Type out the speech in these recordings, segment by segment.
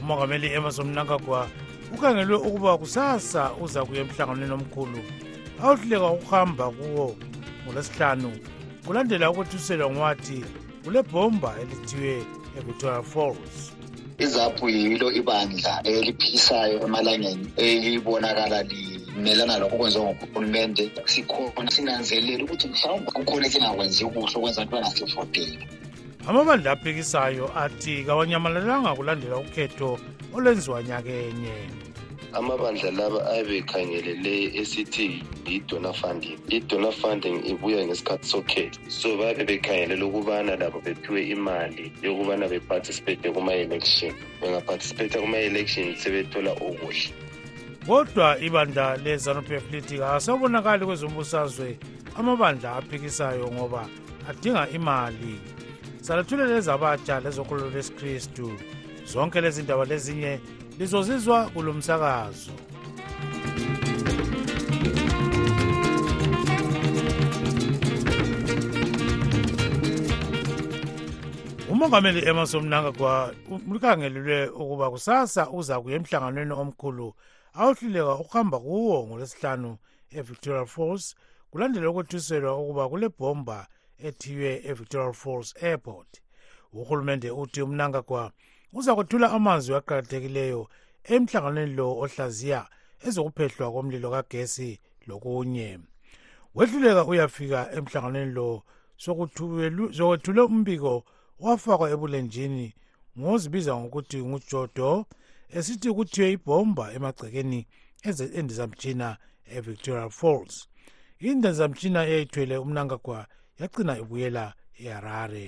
umongameli emerson mnangagwa ukhangelwe ukuba kusasa uza kuya emhlanganweni omkhulu awuhluleka ukuhamba kuwo ngolwesihlanu kulandela ukwethuselwa ngwathi kulebhomba elithiwe evictoria falls izaphu yilo ibandla eliphisayo emalangeni elibonakala limelana lokho kwenziwa ngohulumende sikhona sinanzelela ukuthi mhlawumbe kukhona esingakwenzi kuhle okwenza ukuthi bangasifoteli amabandla aphikisayo athi kawanyamalalanga kulandela ukhetho olwenziwa nyakenye amabandla laba ayabe ekhangelele esithi yi-donor funding i-donor funding ibuya ngesikhathi sokhetho so bayabe bekhangelele ukubana labo bephiwe imali yokubana beparticipate kuma-election bengaparticipate kuma-election sebethola okuhle kodwa ibandla le-zanupf lithi kasabonakali kwezombusazwe amabandla aphikisayo ngoba adinga imali salethulela lezabatsha lezokholo lwesikristu zonke lezi ndaba lezinye lizozizwa kulo msakazo umongameli emerson mnangagwa ulikangelelwe ukuba kusasa uza kuya emhlanganweni omkhulu awohluleka ukuhamba kuwo ngolwesihlanu evictoria falls kulandela ukwethuselwa ukuba kulebhomba ethiywe evictoria falls airport uhulumende uthi umnangagwa uzakwethula amazwi aqakathekileyo emhlanganweni lo ohlaziya ezokuphehlwa komlilo kagesi lokunye wehluleka uyafika emhlanganweni lo sokwethule umbiko wafakwa ebulenjini ngozibiza ngokuthi ngujodo esithi kuthiwe ibhomba emagcekeni endizamtshina evictoria falls indizamtshina eyayithwele umnankagwa yagcina ibuyela eharare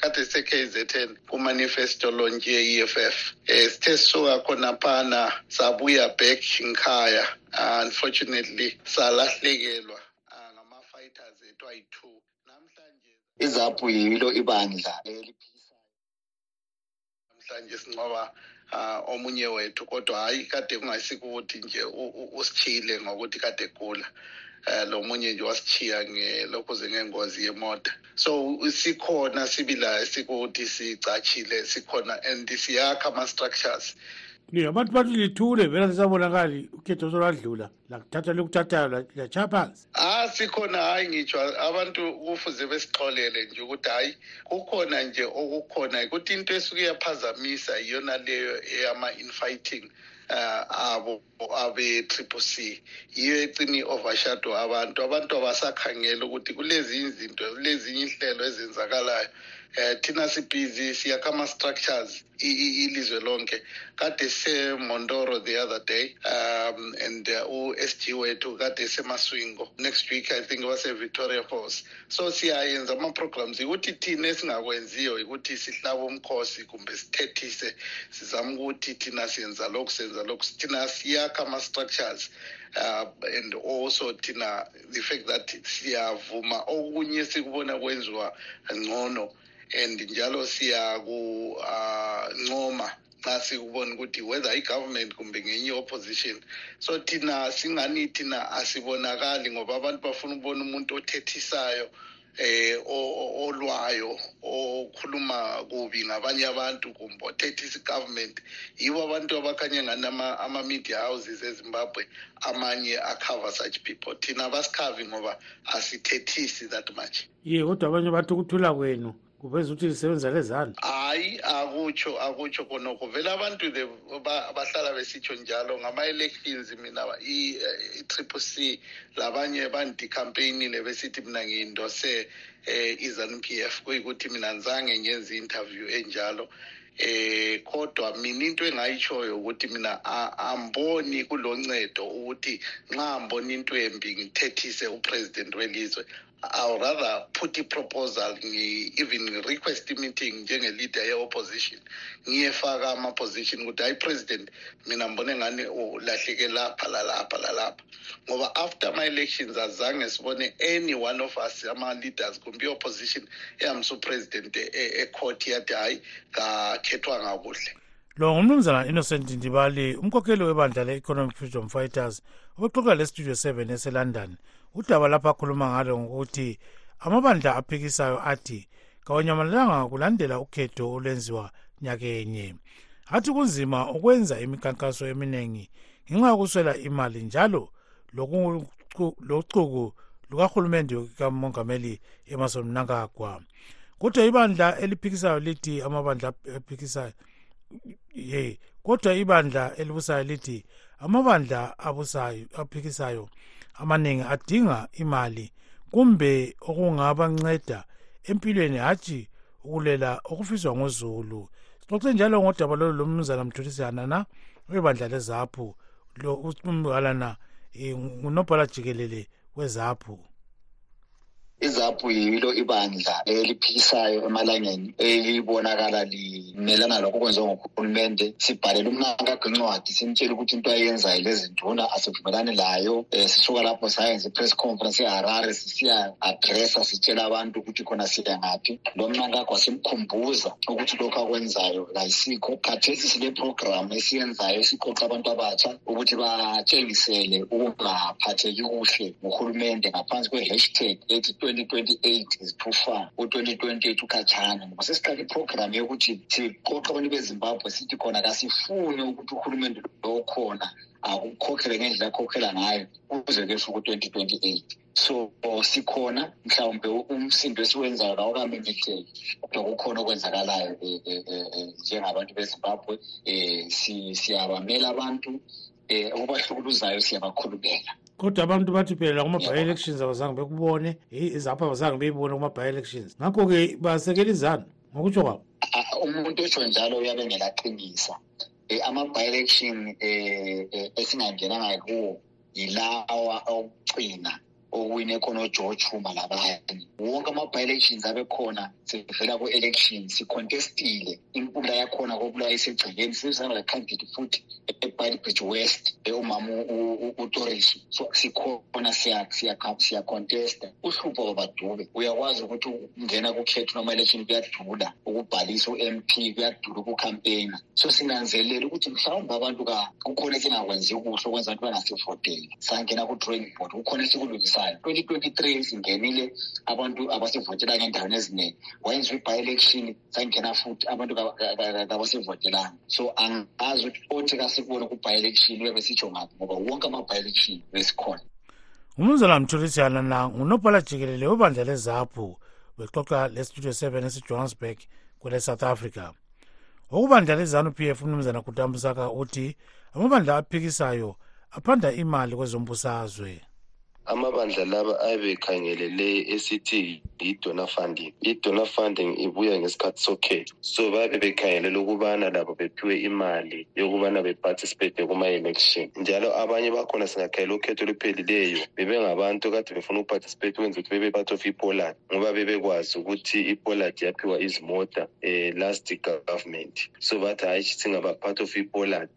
kade sekzn kumanifesto lonje ye-eff um sithe sisuka khonaphana sabuya back ngikhaya unfortunately salahlekelwa ah, ngama-fighters ethu ayi-two namhlanje izaphu yilo ibandla eliphikisayo namhlanje sincwaba uh, omunye wethu kodwa hhayi kade kungasikukuthi nje usitshile ngokuthi kade gula um lo munye nje wasithiya ngelokhu zingengozi yemota so sikhona sibila sikuthi sigcatshile sikhona and siyakha ama-structures abantu bathi lithule vela lisabonakali ukhetho solwadlula lakuthatha likuthathayo latsha phansi ah sikhona hayi ngitsho abantu kufuze besixolele nje ukuthi hayi kukhona nje okukhona ukuthi into esuke iyaphazamisa iyona leyo eyama-infighting uh, abo abe-triple c yiyo ecina i-overshadow abantu abantu abasakhangela ukuthi kulezinye izinto kulezinye inhlelo ezenzakalayo um thina sibhizi siyakha ama-structures ilizwe lonke kade semontoro the other day um and uh, u-sg wethu kade semaswingo next week i think wasevictoria falls so siyayenza ama-programs yikuthi thina esingakwenziyo yikuthi sihlaba umkhosi kumbe sithethise sizama ukuthi thina siyenza lokhu senza lokhu thina siyakha ama-structures uh, and also thina the fact that siyavuma okunye sikubona kwenziwa ngcono and njalo siyakuncoma uh, nxa sikubona ukuthi whether i-government kumbe ngenye i-opposition so thina singani thina asibonakali ngoba abantu bafuna ukubona umuntu othethisayo eh olwayo okhuluma kubi ngabanye abantu kumbe othethisa i-government yibo abantu abakhanye ngani ama-media houses ezimbabwe amanye acover such people thina abasikhavi ngoba asithethisi that much iye kodwa abanye bathi ukuthula kwenu kuveza ukuthi lisebenza lezani hayi akutsho akutsho khonokho vele abantu bahlala besitsho njalo ngama-elections mina i-triple c labanye bandikhampeyinile besithi mina ngiyindose um eh, i-zanu p f kuyikuthi mina ngizange ngenze i-interview enjalo eh kodwa mina into engayitshoyo ukuthi mina amboni kuloncedo ukuthi nxa mbona into embi ngithethise upresident welizwe I'll rather put a proposal, even request a meeting njenge-leader ye-opposition ngiyefaka ama-position ukuthi hayi president mina ngibone ngani ulahleke lapha lalapha lalapha ngoba after ama-elections azange sibone any one of us ama-leaders kumbe i-opposition ehambisa upresident ecourt e, e yathi hhayi kakhethwanga kuhle lo ngumnumzana innocent ndibali umkhokheli webandla le-economic freedom fighters obexoxela lestudio 7 eselondon udaba lapho akhuluma ngalo ngokuthi amabandla aphikisayo athi kawanyamalelanga kulandela ukhetho olwenziwa nyakenye athi kunzima ukwenza imikhankaso eminingi ngenxa yokuswela imali njalo locuku lukahulumende kamongameli emerson mnangagwa kodwa ibandla eliphikisayo lithi amabandla aphikisayo ye kodwa ibandla elibusayo lithi amabandla abusayo aphikisayo amaningi adinga imali kumbe okungabanceda empilweni hatshi ukulela okufiswa nguzulu sixoxe njalo ngodaba lolu lomnumzana mthulisihanana webandla lezaphu lo umhalana eh, ngunobhala jikelele wezaphu izapu yilo ibandla eliphikisayo emalangeni elibonakala limelana lokho kwenziwa ngohulumende sibhalele umnankakho incwadi simtshele ukuthi into ayenzayo lezinduna asivumelani layo um sisuka lapho sayenza i-press conference eharare sisiya adressa sitshela abantu ukuthi khona siya ngaphi lo mnankakho simkhumbuza ukuthi lokhu akwenzayo kayisikho khathesi sileprogramu esiyenzayo siqoqa abantu abatsha ukuthi batshengisele ukungaphatheki kuhle muhurumende ngapansi kwehashtag ethi 2028 is too far u-2028 ukhatshana ngoba sesiqale iprogramu yokuthi siqoqa abantu bezimbabwe sithi khona kasifuni ukuthi uhulumende lo okhona akukhokhele ngendlela akhokhela ngayo kuze kuyefika u-2028 so sikhona mhlawumbe umsindo esiwenzayo kawukamemetheki kodwa kukhona okwenzakalayo e, e, e, njengabantu bezimbabwe um siyabamela abantu eh, um umahluko uzayo siyabakhulumela kodwa abantu bathi phela kuma-bi-elections abazange bekubone izapho abazange beyibone kuma-bi-elections ngakho-ke basekela izanu ngokutsho kwabo umuntu osho njalo uyabe ngelaqinisa um eh, ama-bi-election um eh, esingangenanga kuwo yilawa okugcina owine khona ogeorge huma labanye wonke ama-bielections abekhona sivela ku-election sicontestile impumela yakhona kobulawa isegcekeni sisana la candidate futhi ebidbridge west umama utoriso so sikhona siyacontesta uhlupho babadube uyakwazi ukuthi ungena kukhethu nama-election kuyadula ukubhalisa u-m p kuyadula ukucampeyina so sinanzelela ukuthi mhlawumbe abantu ka kukhona esingakwenzi kuhle okwenza abantu bangasifoteli sangena ku-drawing board kukhona esikulungisayo twenty twenty three singenile abantu abasivotelanga endaweni eziningi wayenziwa i-bi-election sangena futhi abantu kabasivotelanga so angazi ukuthi othi kasikubone ku-bi-election uyabe sitsho ngaphi ngoba wonke ama-bi-election besikhona umnumzana mthulisiyana na ngunobhala jikelele webandla lezabhu bexoxa lestudio seven esijohannesburg kwele south africa okubandla lezanu p f umnumzana kutambusaka uthi amabandla aphikisayo aphanda imali kwezombusazwe amabandla laba abe khangelele esithi yi-donor funding i-donor funding ibuya ngesikhathi sokhetho so babe bekhangelele ukubana labo bephiwe imali yokubana beparticipate kuma-election njalo abanye bakhona singakhayela ukhetho oluphelileyo bebengabantu kade befuna ukuparticipate ukwenza ukuthi bebe part of ipoland ngoba bebekwazi ukuthi ipollard yaphiwa izimota um last government so bathi hayi singaba part of ipollard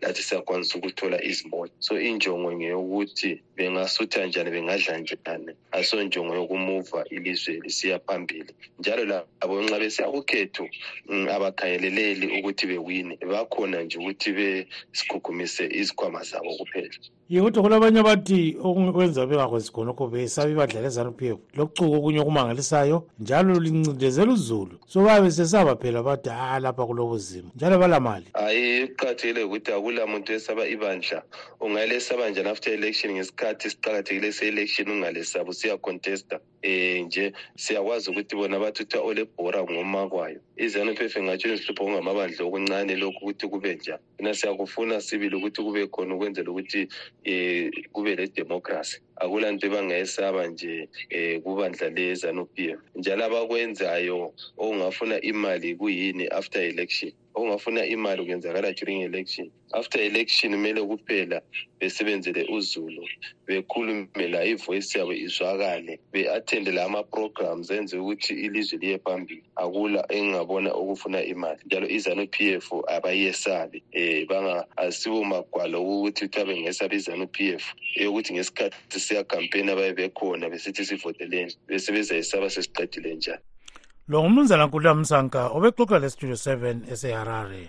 lathi siyakwanisa ukuthola izimota so injongo ngeyokuthi bengasutha njani bengadla njani aso njongo yokumuva ilizwe lisiya phambili njalo labo nxa besiya kukhetho mm, abakhangeleleli ukuthi bewine bakhona nje ukuthi besikhukhumise izikhwama zabo kuphela ye kodwa kulabanye abathi okwenza bengakwenzi khonokho besabe badlala ezanup f lokucuka okunye okumangalisayo njalo lincindezela uzulu so babe sesaba phela bathi ha ah, lapha kulobuzima njalo balamali hayi kuqakathekile ukuthi akula muntu esaba ibandla ungalesaba njani after election ngesikhathi siqakathekile se-election ungalesaba usiyacontesta um nje siyakwazi ukuthi bona bathi uthiwa olebhora ngomakwayo izanup f ngatsho izihlupho kungamabandla okuncane lokhu ukuthi kube njani thina siyakufuna sibili ukuthi kube khona ukwenzela ukuthi um kube ledemokhrasi akula nto ebangayesaba nje um kubandla lezanup f njalo abakwenzayo okungafuna imali kuyini after election okungafuna imali kuyenzakala during election after election kumele kuphela besebenzele uzulu bekhulume la ivoice yabo izwakale be-athende la ama-programs enze ukuthi ilizwe liye phambili akula engingabona okufuna imali njalo izanu p f abayesabi um eh, banga asiwo magwalo ukuthi kuthiwa bengesabi izanu p f eyokuthi ngesikhathi siyakampeni abaye bekhona besithi sivoteleni besebezayisaba sesiqedile njani lo ngumnumzana nkuluya msanka obexoxa lestudio 7 eseharare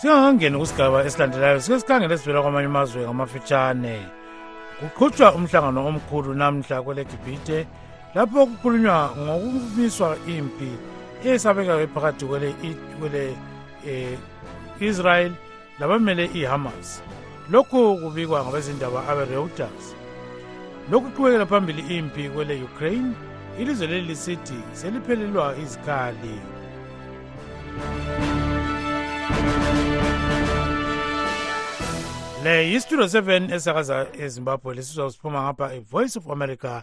singakangeni kusigaba esilandelayo sike sikhangele esivela kwamanye amazwe ngamafitshane kuqhutshwa umhlangano omkhulu namhla kwelegibhite lapho kukhulunywa ngokumiswa impi eyesabekayo phakathi kwele um israel labamele ihamas lokhu kubikwa ngabezindaba abereuters lokhu iqhubekela phambili impi kwele ukraine ilizwe leli lisithi seliphelelwa izikhali le yisitudio 7 esakaza ezimbabwe lesizwa siphuma ngapha ivoice of america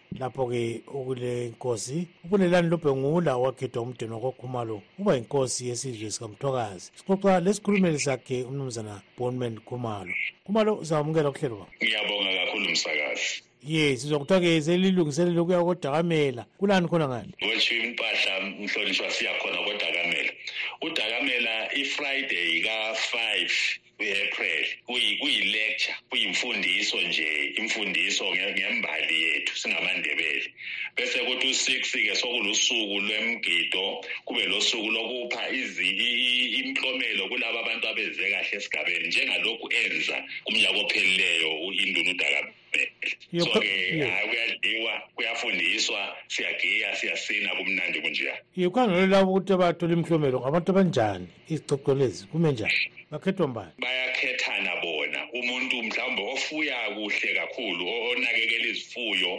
lapho-ke ukule nkosi ubulelani lobhengula owakhethwa umdeni wakokhumalo uba yinkosi yesizwe sikamthokazi sixoxa lesikhulumeli sakhe umnumzana bonman khumalo khumalo uzawamukela ukuhlelo kwabo ngiyabonga kakhulu msakazi ye sizwa kuthiwa ke selilungiselele ukuya kodakamela kulani khona ngani ngotsho impahla mhlonishwa siyakhona kodakamela udakamela ifriday ka-five kwi-april kuyi-lecture kuyimfundiso nje imfundiso ngembali yethu singamandebele bese kuthi u-six-ke sokulusuku lwemgido kube losuku lokupha imiklomelo kulabo abantu abenze kahle esigabeni njengalokhu enza umnyaka ophelileyo induna udakab so ke hayi kuyadliwa kuyafundiswa siyagiya siyasina kumnandi kunjeya yikhangelo labo ukuthi abathola imihlomelo ngabantu abanjani izicoco lezi kume njani bakhethwa mbani bayakhethana bona umuntu mhlawumbe ofuya kuhle kakhulu onakekela izifuyo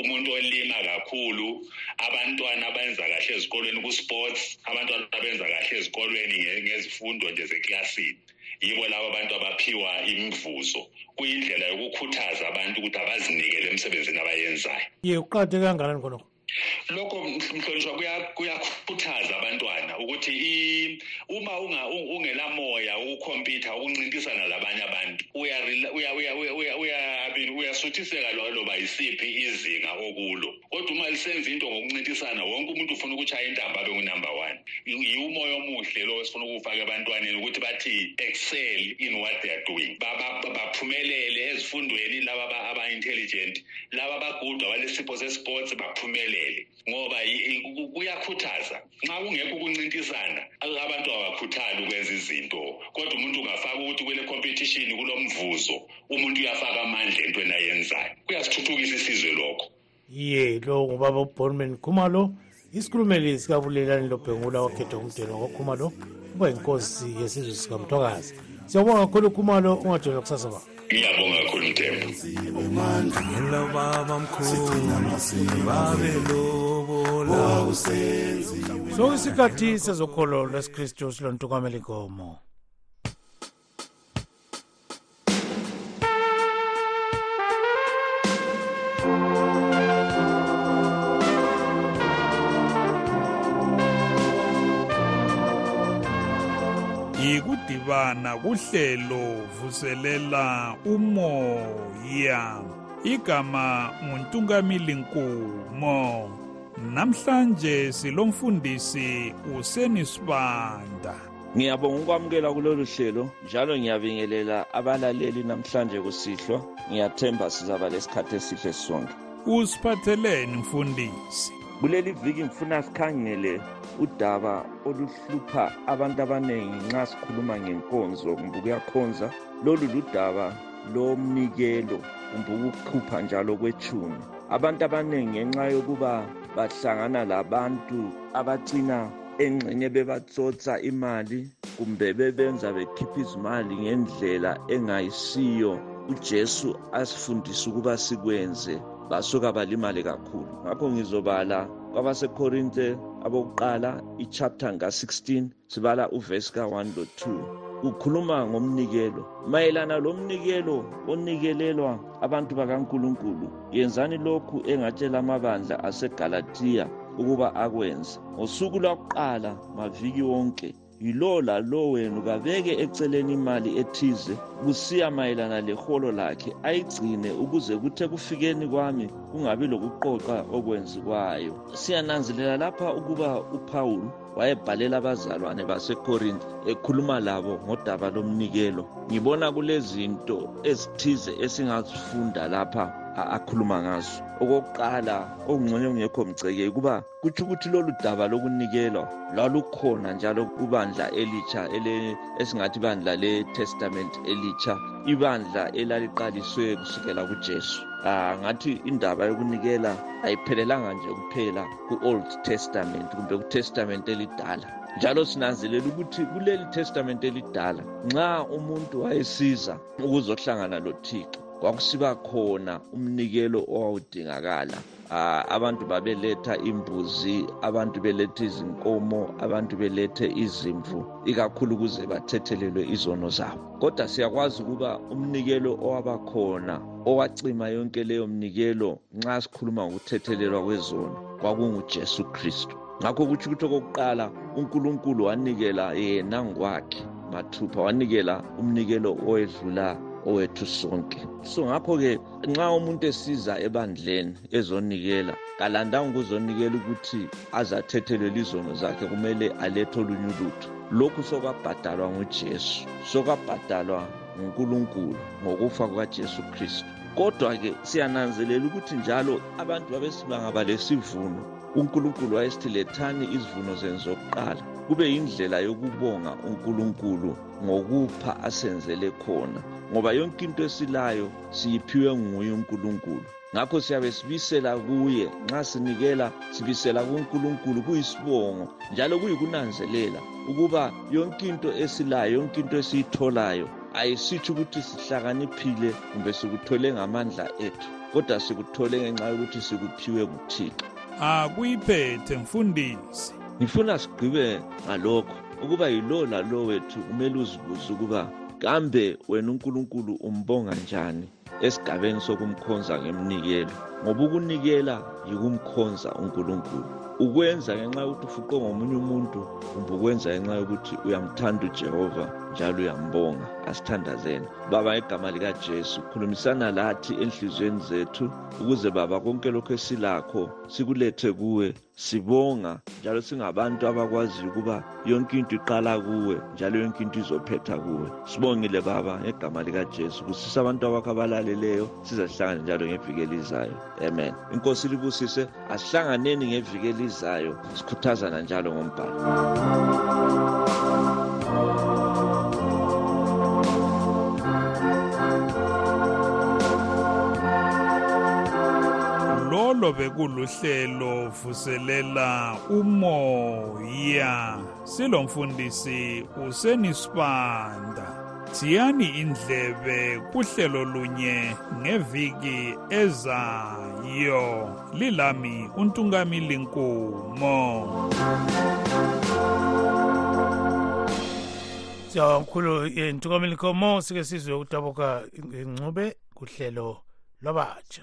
umuntu olima kakhulu abantwana abenza kahle ezikolweni ku-sports abantwana abenza kahle ezikolweni ngezifundo nje zeklasini yibo laba abantu abaphiwa imivuzo kuyindlela yokukhuthaza abantu ukuthi abazinikele emsebenzini abayenzayo ye kuqakatheke kanganani khonokho lokho mhlonishwa kuyakhuthaza abantwana ukuthi uma ungelamoya ukukhompyutha ukuncintisana labanye abantu uyasuthiseka loba yisiphi izinga okulo kodwa uma lisenza into ngokuncintisana wonke umuntu ufuna ukuchaya intambo abe ngunumber one yiwumoya omuhle lowo esifuna ukuwufaka ebantwaneni ukuthi bathi excel in what they are doing baphumelele ezifundweni laba aba-intelligent laba bagudwa balesipho sesports baphumelele ngoba kuyakhuthaza nxa kungekho ukuncintisana abantu abakhuthali ukwenza izinto kodwa umuntu ungafaka ukuthi kule competition kulo mvuzo umuntu uyafaka amandla entweni ayenzayo kuyasithuthukisa isizwe lokho ye lo ngubaba uborman khumalo isikhulumeli sikabulelani lobhengula wakhetha umdelo ngokhumalo uba yinkosi yesizwe sikamthwakazi siyabonga kakhulu khumalo ungajola kusasa baba ngiyabonga kakhulu mthembu ngela baba mkhulu babe lobola so isikhathi sezokholo lwesikristu silontukamelikomo yikudibana kuhlelo vuselela umoya igama nguntungamili nkumo namhlanje silomfundisi usenisibanda ngiyabonga ukwamukela kulolu hlelo njalo ngiyabingelela abalaleli namhlanje kusihlwa ngiyathemba sizaba lesikhathi esihle sonke usiphatheleni mfundisi kuleli viki ngifuna sikhangele udaba oluhlupha abantu abaningi nxa sikhuluma ngenkonzo kumbe ukuyakhonza lolu ludaba lomnikelo kumbe ukukhupha njalo kwetshumi abantu abaningi ngenxa yokuba bahlangana labantu abacina engxenye bebatsotsa imali kumbe bebenza bekhipha izimali ngendlela engayisiyo uJesu asifundisa ukuba sikwenze basuka balimale kakhulu ngakho ngizobala kwabasekorinte abokuqala ichapter nga-16 sibala uvesi ka-1 lo-2 kukhuluma ngomnikelo mayelana lomnikelo onikelelwa abantu bakankulunkulu yenzani lokhu engatshela amabandla asegalatiya ukuba akwenze ngosuku lwakuqala maviki wonke yilowo lalowo wenu kabeke eceleni imali ethize kusiya mayelana leholo lakhe ayigcine ukuze kuthe kufikeni kwami kungabi lokuqoqa okwenziwayo siyananzelela lapha ukuba uphawulu wayebhalela abazalwane basekorinte ekhuluma labo ngodaba lomnikelo ngibona kulezinto ezithize esingazifunda lapha akhuluma ngazo okokuqala okungcono kungekho mceke ukuba kutsho ukuthi lolu daba lokunikelwa lwalukhona njalo kubandla elitsha esingathi ibandla le-testament elitsha ibandla elaliqaliswe kusukela kujesu um ngathi indaba yokunikela ayiphelelanga nje kuphela ku-old testament kumbe kutestament elidala njalo sinanzelela ukuthi kuleli testament elidala nxa umuntu wayesiza ukuzohlangana lothixo kwakusiba khona umnikelo owawudingakala Ah, abantu babeletha imbuzi abantu beletha izinkomo abantu belethe izimvu ikakhulu ukuze bathethelelwe izono zabo kodwa siyakwazi ukuba umnikelo owabakhona owacima yonke leyo mnikelo nxa sikhuluma ngokuthethelelwa kwezono kwakungujesu kristu ngakho kutsho ukuthi okokuqala unkulunkulu wanikela yena ngokwakhe mathupha wanikela umnikelo owedlula owethu sonke so ngakho-ke nxa umuntu esiza ebandleni ezonikela kalandanga ukuzonikela ukuthi azathethelwe lizono zakhe kumele alethe olunye ulutho lokhu sokwabhadalwa ngujesu sokwabhadalwa ngunkulunkulu ngokufa kukajesu kristu kodwa-ke siyananzelela ukuthi njalo abantu babesimanga balesivuno unkulunkulu wayesithi lethani izivuno zenu zokuqala kube yindlela yokubonga unkulunkulu ngokupha asenzele khona ngoba yonke into esilayo siyiphiwe nguye uNkulunkulu ngakho siyabe sibisela kuye nxa sinikela sibisela kuNkulunkulu kuyisibongo njalo kuyikunanzelela ukuba yonke into esilayo yonke into esiyitholayo ayisitsho ukuthi sihlakaniphile kumbe sikuthole ngamandla ethu kodwa sikuthole ngenxa yokuthi sikuphiwe nguthixo akuyiphethe mfundisi ngifuna sigqibe ngalokho ukuba yilowo lalowo wethu kumele uzibuze ukuba kambe wena unkulunkulu umbonga njani esigabeni sokumkhonza ngemnikelo ngoba ukunikela yikumkhonza unkulunkulu ukwenza ngenxa yokuthi ufuqwe ngomunye umuntu kumbe ukwenza ngenxa yokuthi uyamthanda ujehova njalo uyambonga asithandazeni baba ngegama likajesu khulumisana lathi enhliziyweni zethu ukuze baba konke lokhu esilakho sikulethe kuwe sibonga njalo singabantu abakwaziyo ukuba yonke into iqala kuwe njalo yonke into izophetha kuwe sibongile baba ngegama likajesu kusisa abantu abakho abalaleleyo sizahlangane njalo ngeviki elizayo amen inkosi libusise asihlanganeni ngeviki elizayo sikhuthazana njalo ngombhalo lolo bekuluhle uhlelo vuselela umoya silomfundisi usenisibanda thiyani indlebe kuhlelo lunye ngeviki ezayo lilami untunkami linkumo siyabonga mkhulu eh, ntukamili nkomo sike sizwe ukudabuka ngcube kuhlelo lobatsha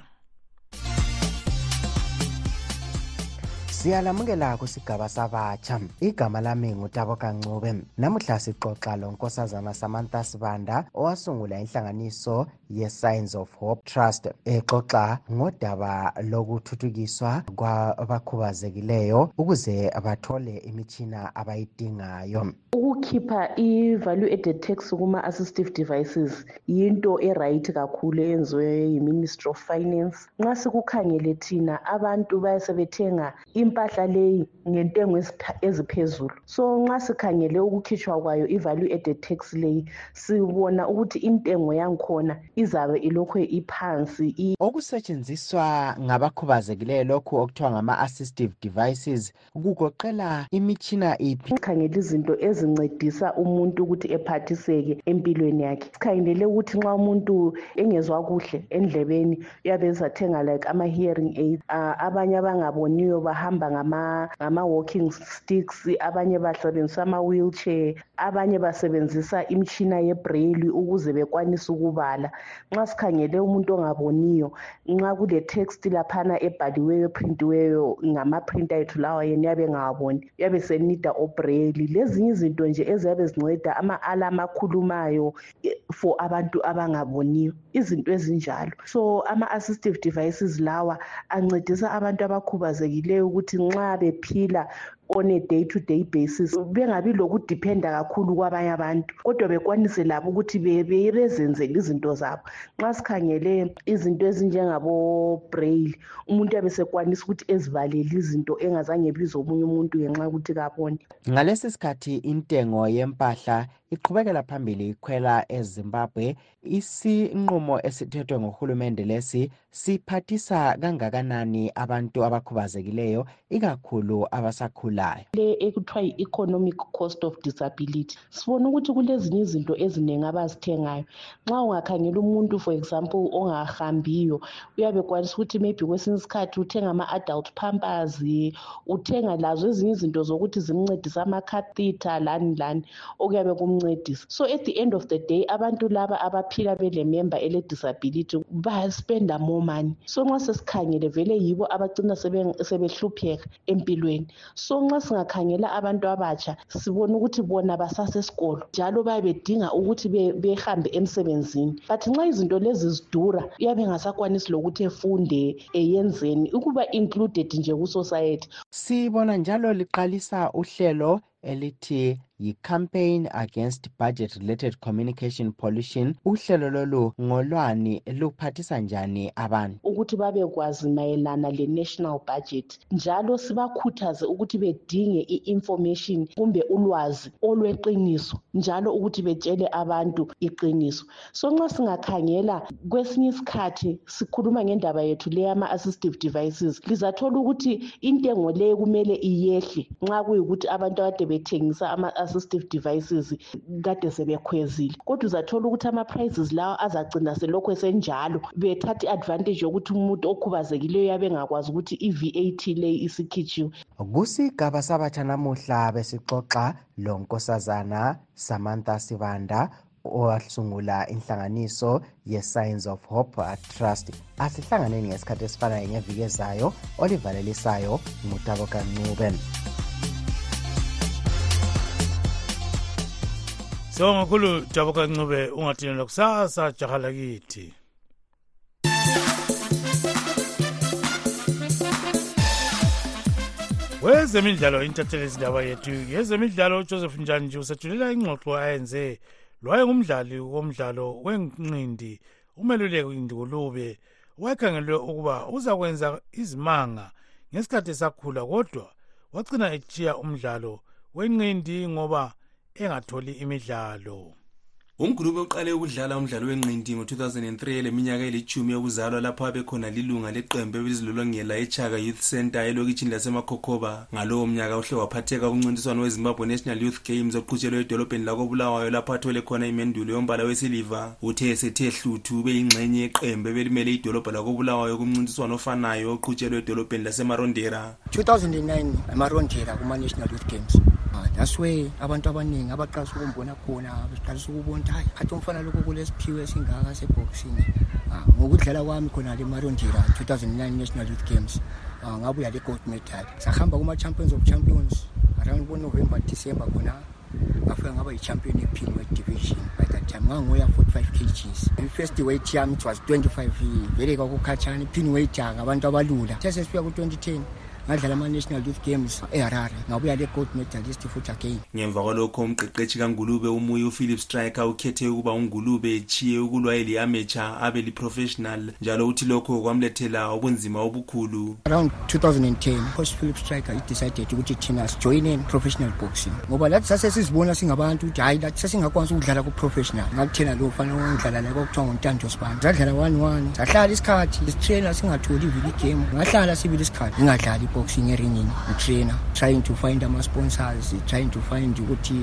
siyalamukela kusigaba sabatsha igama lami ngutabo kancube namuhla sixoxa lonkosazana samantha sibanda owasungula inhlanganiso ye-signs of hope trust exoxa ngodaba lokuthuthukiswa kwabakhubazekileyo ukuze bathole imitshina abayidingayo Ukukhipha i-value added tax kuma-assistive devices yinto e-right kakhulu eyenziwe yi-ministry of finance. Nxa sikukhangele thina abantu bayasebethenga impahla leyi ngentengo eziphezulu. So nxa sikhangele ukukhitshwa kwayo i-value added tax leyi sibona ukuthi intengo yangkhona izabe ilokhu iphansi. Okusetshenziswa ngabakhubazekileyo lokhu okuthiwa ngama-assistive devices kugoqela imitshina iphi sikhangele izinto ezincedisa umuntu ukuthi ephathiseke empilweni yakhe sikhangelele ukuthi nxa umuntu engezwa kuhle endlebeni uyabe ezathenga like ama-hearing aid uh, abanye abangaboniyo bahamba ngama-walking ngama sticks abanye basebenzisa ama-wheelchair abanye basebenzisa imitshina yebraille ukuze bekwanise ukubala nxa sikhangele umuntu ongaboniyo nxa kule text laphana ebhaliweyo eprintiweyo ngamaprinta ethu lawa yena uyabe engawaboni uyabe senida obreli lezinye izinto nje eziyabe zinceda ama-alam akhulumayo eh, for abantu abangaboniyo izinto ezinjalo so ama-assistive devices lawa ancedisa abantu abakhubazekileyo ukuthi nxa bephila on a day to day basis bengabi lokudiphenda kakhulu kwabanye abantu kodwa bekwanise labo ukuthi bezenzele izinto zabo nxa sikhangele izinto ezinjengabo-braille umuntu abe sekwanisa ukuthi ezivalele izinto engazange ebize omunye umuntu ngenxa yokuthi kabone ngalesi sikhathi intengo yempahla iqhubekela phambili ikhwela ezimbabwe Isinqumo esithethwe nguhulumende lesi siphathisa kangakanani abantu abakhubazekileyo ikakhulu abasakhulayo le ekuthiwa yi-economic cost of disability sibona ukuthi kulezinye izinto ezinengi abazithengayo nxa ungakhangela umuntu for example ongahambiyo uyabe ekwanisa ukuthi maybe kwesinye isikhathi uthenga ama-adult pampers uthenga lazo ezinye izinto zokuthi zimncedise amacatheter lani lani okuyabe kumncedisa so at the end of the day abantu laba abaphila belemember ele-disability baspenda more money so nxa sesikhangele vele yibo abacina sebehlupheka empilweni so nxa singakhangela abantu abatsha sibona ukuthi bona basasesikolo njalo bayabe bedinga ukuthi behambe emsebenzini but nxa izinto lezi zidura uyabe engasakwanisi lokuthi efunde eyenzeni ukuba included nje kusociety sibona njalo liqalisa uhlelo elithi yi-Campaign Against Budget Related Communication Pollution. Uhlelo lolu ngolwani luphathisa njani abantu? Ukuthi babekwazi mayelana le-national budget njalo sibakhuthaze ukuthi bedinge i-information kumbe ulwazi olweqiniso njalo ukuthi betshele abantu iqiniso. so nxa singakhangela kwesinye isikhathi sikhuluma ngendaba yethu le yama assistive devices lizathola ukuthi intengo le kumele iyehle nxa kuyikuthi abantu akade bethengisa ama assistive devices kade sebekhwezile kodwa uzathola ukuthi ama prices lawa azacina selokhu esenjalo bethatha i-advantage yokuthi umuntu okhubazekileyo yabe engakwazi ukuthi i-vat le isikhitshiwe kusigaba sabatsha namuhla besixoxa lonkosazana samantha sibanda owasungula inhlanganiso ye-signs of hope trust asihlanganeni ngesikhathi esifanayo ngeviki ezayo olivalelisayo ngutabo kancube so ngakhulu tabo kancube ungathini lokusasa jaha lakithi wezemidlalo intatheli izindaba yethu yezemidlalo ujoseph njanji usethulela ingxoxo ayenze lwayengumdlali womdlalo wenqindi umeluleki ndulube wayekhangelwe ukuba uzakwenza izimanga ngesikhathi esakhula kodwa wagcina etshiya umdlalo wenqindi ngoba engatholi imidlalo umgulubi uqale ukudlala umdlalo wenqindi ngo-2003 eleminyaka elithumi yokuzalwa lapho abekhona lilunga leqembu ebelizilolongela echaka youth center elokitshini lasemakhokhoba ngalowo mnyaka uhle waphatheka kumncintiswano wezimbabwe national youth games oqhutshelwe edolobheni lakobulawayo lapho athole khona imendulo yombala wesiliva uthe esethe hluthu ube yingxenye yeqembu ebelimele idolobha lakobulawayo kumncintiswano ofanayo oqhutshelwe edolobheni lasemarondera 2009 amarondela kuma-national youth games ah, that's way abantu abaningi abaqalisa ukumbona khona beqalisa ukubona ukuthi hayi athi umfana lokho kulesiphiwo esingaka seboxing ah, ngokudlala kwami khona le marondela 2009 national youth games ah, ngabuya le gold medal sahamba kuma-champions of champions around bonovember december khona afike ngaba yi-champion yephini we-division by that time nganguya 45 kgs i-first weight yami it was 25 vele kwakukhatshana iphini weight yaka abantu abalula sesesifika ku-2010 ngadlala ama-national youth games eharare ngabuya le-gold medalist futhi again ngemva kwalokho umqeqetshi kangulube umuyi uphilip striker ukhethe ukuba ungulube etshiye ukulwa eli-amature abe li-professional njalo uthi lokho kwamlethela ubunzima obukhulu around 2010 coach philip striker idecided ukuthi thina sijoyine professional boxing ngoba lathi sasesizibona singabantu ukuthi hhayi lathi sasingakwanisa ukudlala ku-professional ngakuthena lo fana ongidlala la kwakuthiwa ngumtando sibani sadlala one one sahlala isikhathi sitraina singatholi ivile igame ngahlala sibile isikhathi ngingadlali iboxing eringini ngitraina trying to find ama-sponsors trying to find ukuthi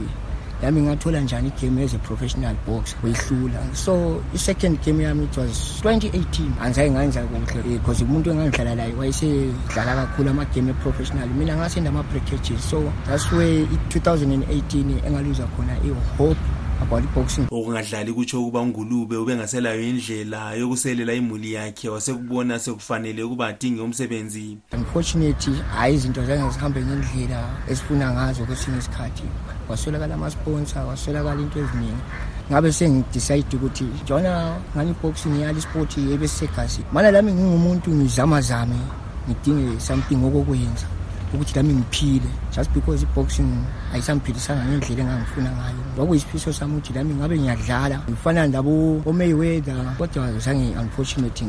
yami ngathola njani igame as a professional box wehlula so i-second game yami it was 2018 angizaye nganza kuhle because eh, umuntu engangidlala laye wayesedlala kakhulu amagame e-professional mina ngasenda ama-breakages so that's way i-2018 engaluza khona i-hope about iboxing ukungadlali kutsho ukuba ungulube ubengaselayo indlela yokuselela imuli yakhe wasekubona sekufanele ukuba adinge umsebenzi unfortunately hhayi izinto zange zihambe ngendlela esifuna ngazo kwesinye isikhathi waswelakala amasponsa waswelakala into eziningi ngabe sengidecide ukuthi jona ngani iboxi ngiyala isport ebe sisegazi mana lami ngingumuntu ngizamazame ngidinge something okokwenza ukuthi lami ngiphile just because iboxing ayisangiphilisanga ngendlela engangifuna ngayo kwakuyisifiso sami ukuthi lami ngabe ngiyadlala ngifana labo omayweather kodwa zange unfortunately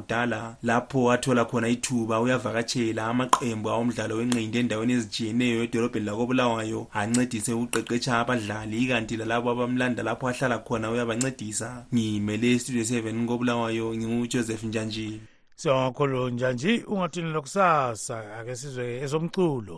kudala lapho wathola khona ithuba uyavakatshela amaqembu awomdlalo wenqindi endaweni ezitshiyeneyo edolobheni lakobulawayo ancedise ukuqeqetsha abadlali ikanti lalabo abamlanda lapho ahlala khona uyabancedisa ngiyimele istudio 7 kobulawayo ngingujoseph njanji siyongakhulu njanji ungathini lokusasa ake sizwe ezomculo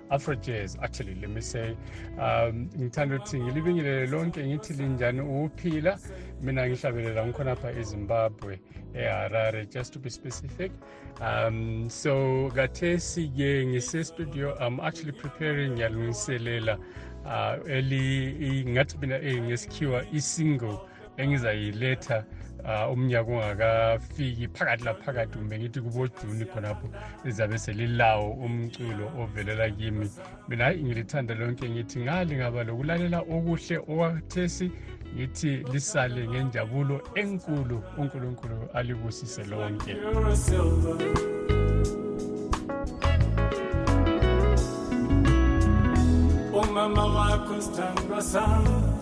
afro jazz actually let me say um ngithanda ukuthi ngilibingelele lonke ngithi linjani ukuphila mina ngihlabelela ngikhonapha ezimbabwe eharare just to be specific um so kathesi-ke ngisestudio i'm actually preparing ngiyalungiselela uh, eli ngathi mina eh, ngesikhiwa i-single engizayiletha uh, umnyaka ungakafiki phakathi laphakathi kumbe ngithi kubojuni khonapho lizabe selilawo umculo ovelela kimi mina hayi ngilithanda lonke ngithi ngali ngaba lokulalela okuhle okwathesi ngithi lisale ngenjabulo enkulu unkulunkulu alibusise lonke umama wakho sithandwa sami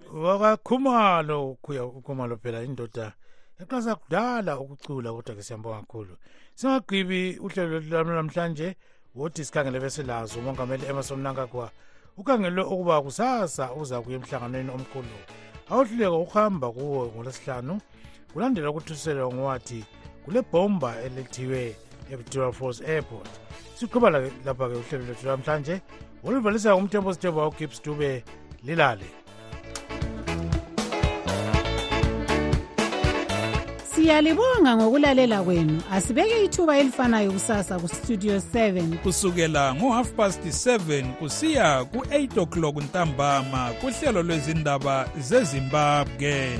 wakakhumalo kuya ukhumalo phela indoda yaqasa kudala ukucula kodwa ke siyambonga kakhulu singagqibi uhlelo lwami namhlanje wothi sikhangele besilazo umongameli emerson mnangagwa ukhangelwe ukuba kusasa uza kuya emhlanganweni omkhulu awuhluleka ukuhamba kuwo ngolwesihlanu kulandela ukuthuselwa ngowathi kule bhomba elethiwe epretoria falls airport siqhuba lapha-ke uhlelo lwethu lamhlanje oluvalisa ngumthembo sithemba ugibbs dube lilale siyalibonga ngokulalela kwenu asibeke ithuba elifanayo kusasa kustudio 7 kusukela ngo-half past 7 kusiya ku-8 o'clock ntambama kuhlelo lwezindaba zezimbabwe